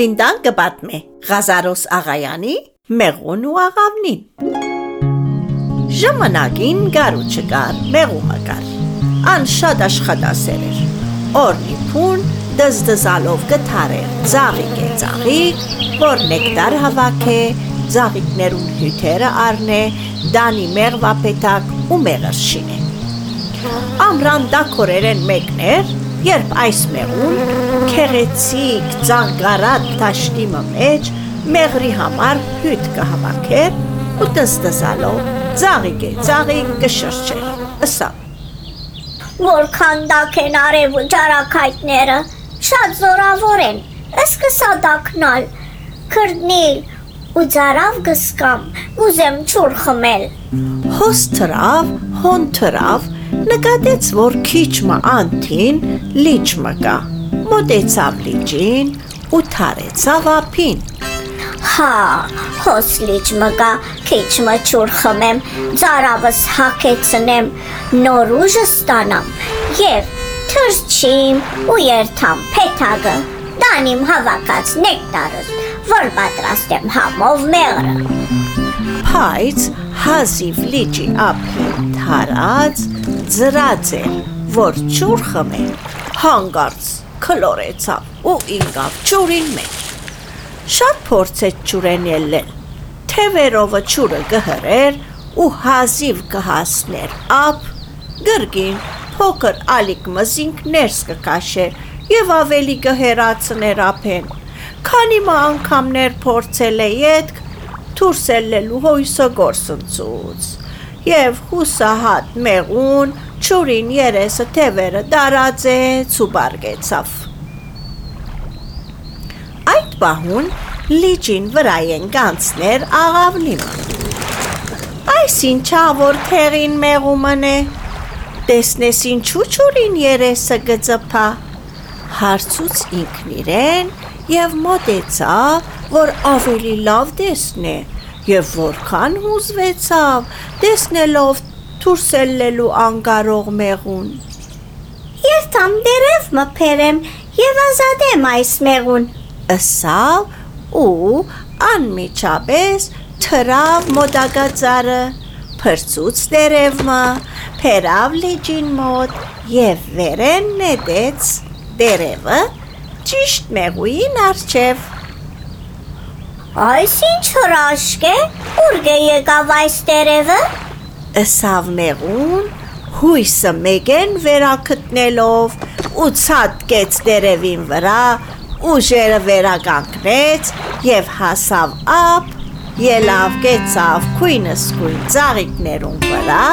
Լինդան կպատմե Ղազարոս աղայանի մեղուն ու աղավնին։ Ժամանակին գարուչը կար, մեղումը կար։ Ան շատ աշխատասեր էր։ Օրնի փուն դզդզալով գթարեր, ծաղիկ է ծաղիկ, որ նեկտար հավաք է, ծաղիկներուն հյութերը առնե, դանի մեղվապետակ ու մեղրշին է։ Ամրան դակորերեն մեկներ, երբ այս մեղուն քեղեցիկ ծաղգարատ տաշտիմը մեջ մեղրի համար հյութ կհավաքեր ու տստզալով ծաղիկ է ծաղիկ կշրջեր ըսա Որքան դակ են արև ու ճարակայտները, շատ զորավոր են, ըսկսա դակնալ, կրդնիլ ու ձարավ գսկամ, ուզեմ չուր խմել։ Հոս թրավ, հոն թրավ, նկատեց, որ քիչմը անթին լիճմը կա։ Մոտեցավ լիճին ու թարեցավ ափին։ Հա, հոս լիճմը կա, քիչմը չուր խմեմ, ծարավս հակեցնեմ, նոր ուժը ստանամ եւ թրջիմ ու երթամ փեթագը, դանիմ հավաքած նեկտարս, որ պատրաստեմ համով մեղրը։ Փայց հազիվ լիճի ափին թարած ձրած էր, որ ճուր խմել, հանգարց քլորեցավ ու ինգավ ճուրին մեջ։ Շատ փորձեց ճուրեն ելնել, թևերովը ճուրը գհրեր ու հազիվ կհասներ ափ, գրգին փոքր ալիք մզինք ներս կկաշեր եւ ավելի կհերացներ ափեն։ Քանի մա անգամներ փորձել է յետք, թուրսելելու հույսը գործընծուց եւ հուսահատ մեղուն ճուրին երեսը թևերը դարածեց ու բարգեցավ։ Այդ բահուն լիճին վրայեն կանցներ աղավնիմը։ Այս ինչա որ թեղին մեղումն է, տեսնես ինչու ճուրին երեսը գծպա, հարցուց ինքն իրեն և մոտեցավ, որ ավելի լավ տեսնե, եւ որքան հուզվեցավ, տեսնելով թուրսելելու անկարող մեղուն։ Երթամ դերև մփերեմ եւ ազատեմ այս մեղուն։ Ըսավ ու անմիջապես թրավ մոտակածարը, փրծուց դերևը, փերավ լիճին մոտ եւ վերեն նետեց դերևը ճիշտ մեղուին արջև։ Այս ինչ հրաշք է, ուրգե եկավ այս տերևը։ Ըսավ մեղուն, հույսը մեգեն վերակտնելով ու ցածկեց տերևին վրա, ուժերը վերականգնեց եւ հասավ ափ, ելավ կեցավ քույնս քույն ծաղիկներուն վրա,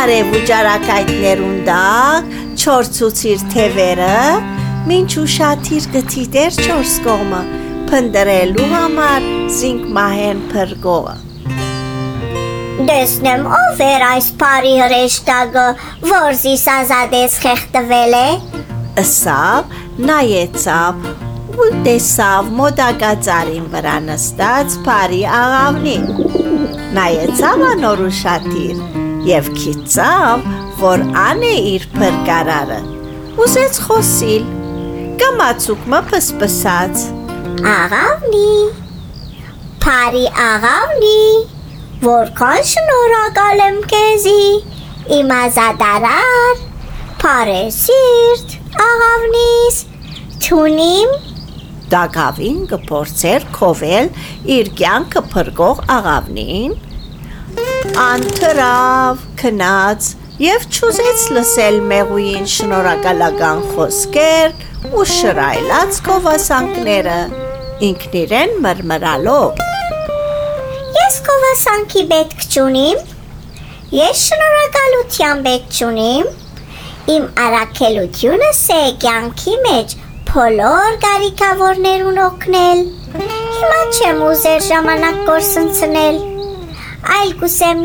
արև ու ճարակայտներուն դա, չորցուցիր թևերը, մինչ ուշաթիր գթի դեր չորս կողմը, փնդրելու համար զինք մահեն փրկողը։ Դեսնեմ ով էր այս բարի հրեշտակը, որ զիս ազատես խեղտվել է։ Ասավ, նայեցավ ու տեսավ մոտակածարին վրա նստած բարի աղավնին։ Նայեցավ անորուշատիր եւ քիծավ, որ ան է իր փրկարարը։ Ուզեց խոսիլ, կամացուկ մը պսպսած Աղավնի, Փարի աղավնի, որքան շնորհակալ եմ քեզի, իմ ազատարար, Փարեսիրտ, աղավնիս, թունիմ Դագավին կփորձեր քովել իր կյանքը փրկող աղավնին, անտրավ, քնած եւ ճուզեց լսել մեղուին շնորհակալական խոսքեր ու շրայլած կովասանքները ինքն իրեն մրմրալով։ Ես կովասանքի պետք չունիմ, ես շնորհակալության պետք չունիմ, իմ արաքելությունս է կյանքի մեջ փոլոր կարիքավորներուն օգնել։ Հիմա չեմ ուզեր ժամանակ կորսնցնել, այլ կուսեմ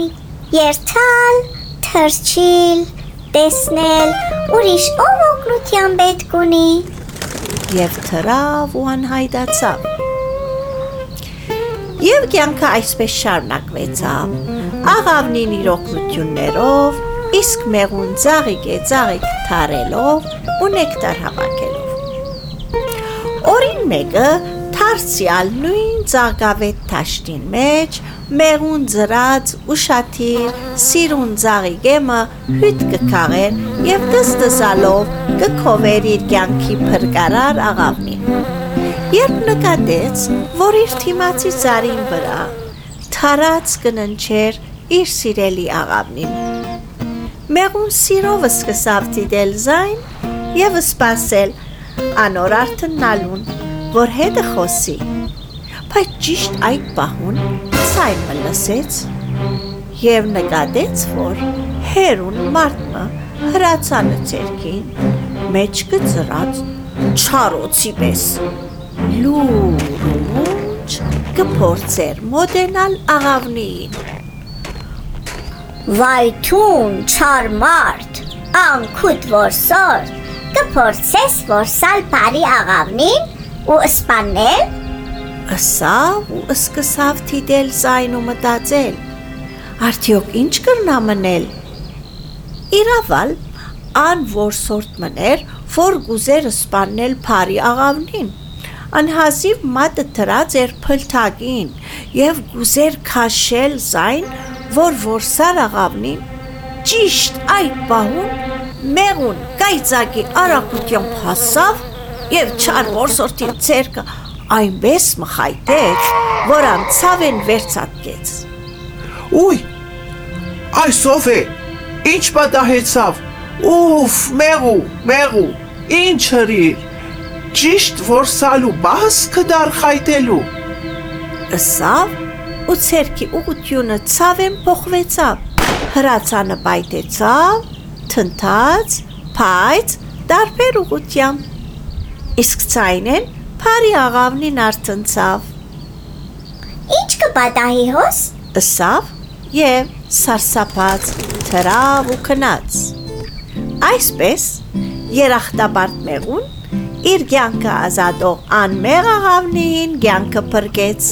երթալ, թրջիլ, տեսնել, ուրիշ ով օգնության պետք ունի եւ թրավ ու անհայտացավ։ Եվ կյանքը այսպես շարունակվեցավ։ Աղավնին իր օգնություններով, իսկ մեղուն ծաղիկ է ծաղիկ թարելով ու նեկտար հավաքելով։ Օրին մեկը Թարսիալ նույն ցաղավետ ճաշտին մեջ մեղուն ծրած ուշաթիր սիրուն ցաղի գեմը հույտ կքաղեր եւ դստսալով կքովեր իր կյանքի փրկարար աղավնին երբ նկատեց որ իր թիմացի ցարին վրա թարած կննչեր իր սիրելի աղավնին մեղուն սիրով սկսավ դիտել զայն եւ սпасել անորար տնալուն որ հետը խոսի։ Բայց ճիշտ այդ պահուն ցայմը լսեց եւ նկատեց, որ հերուն մարդը հրացանը ցերքին մեջ կծրած չարոցի պես լուրջ կփորձեր մոդենալ աղավնին Վայթուն չար մարդ, անքուտ որսոր, կփորձես որսալ բարի աղավնին ու սպանել Ասավ ու սկսավ թիդել զայն ու մտածել։ Արդյոք ինչ կրնա մնել։ Իրավալ ան որսորտ մներ, որ գուզեր սպանել բարի աղավնին։ Անհազիվ մատը տրած էր փլթագին եւ գուզեր քաշել զայն, որ որսար աղավնին ճիշտ այդ պահուն մեղուն կայծակի արակությամբ հասավ եւ չար որսորդի ցերկը այնպես մխայտեց, որ անցավեն վերցատկեց։ Ուй, այսով է, ինչ պատահեցավ, ուվ, մեղու, մեղու, ինչ հրիր, ճիշտ որսալու բաս կդար խայտելու։ Ասավ ու ցերկի ուղությունը ցավեն փոխվեցավ։ Հրացանը պայտեցավ, թնթաց, փայց, դարբեր ուղությամբ։ Իսկ ցայնեն Փարի աղավնին արցնցավ, Ինչ կպատահի հոս ըսավ եւ սարսափած թրավ ու քնած։ Այսպես երախտաբարդ մեղուն իր կյանքը ազատող անմեղ աղավնին կյանքը փրկեց։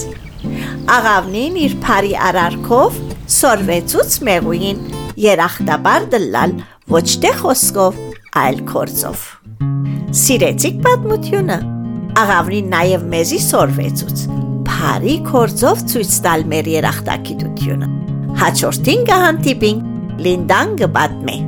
Աղավնին իր բարի արարքով սորվեցուց մեղուին երախտաբար դլալ ոչ թե խոսքով, այլ կորձով։ Սիրեցիք պատմությունը։ Աղավնին նաև մեզի սորվեցուց։ Փարի կորձով ցույց տալ մեր երախտագիտությունը։ Հաջորդին կհանդիպինք Լինդան կպատմի։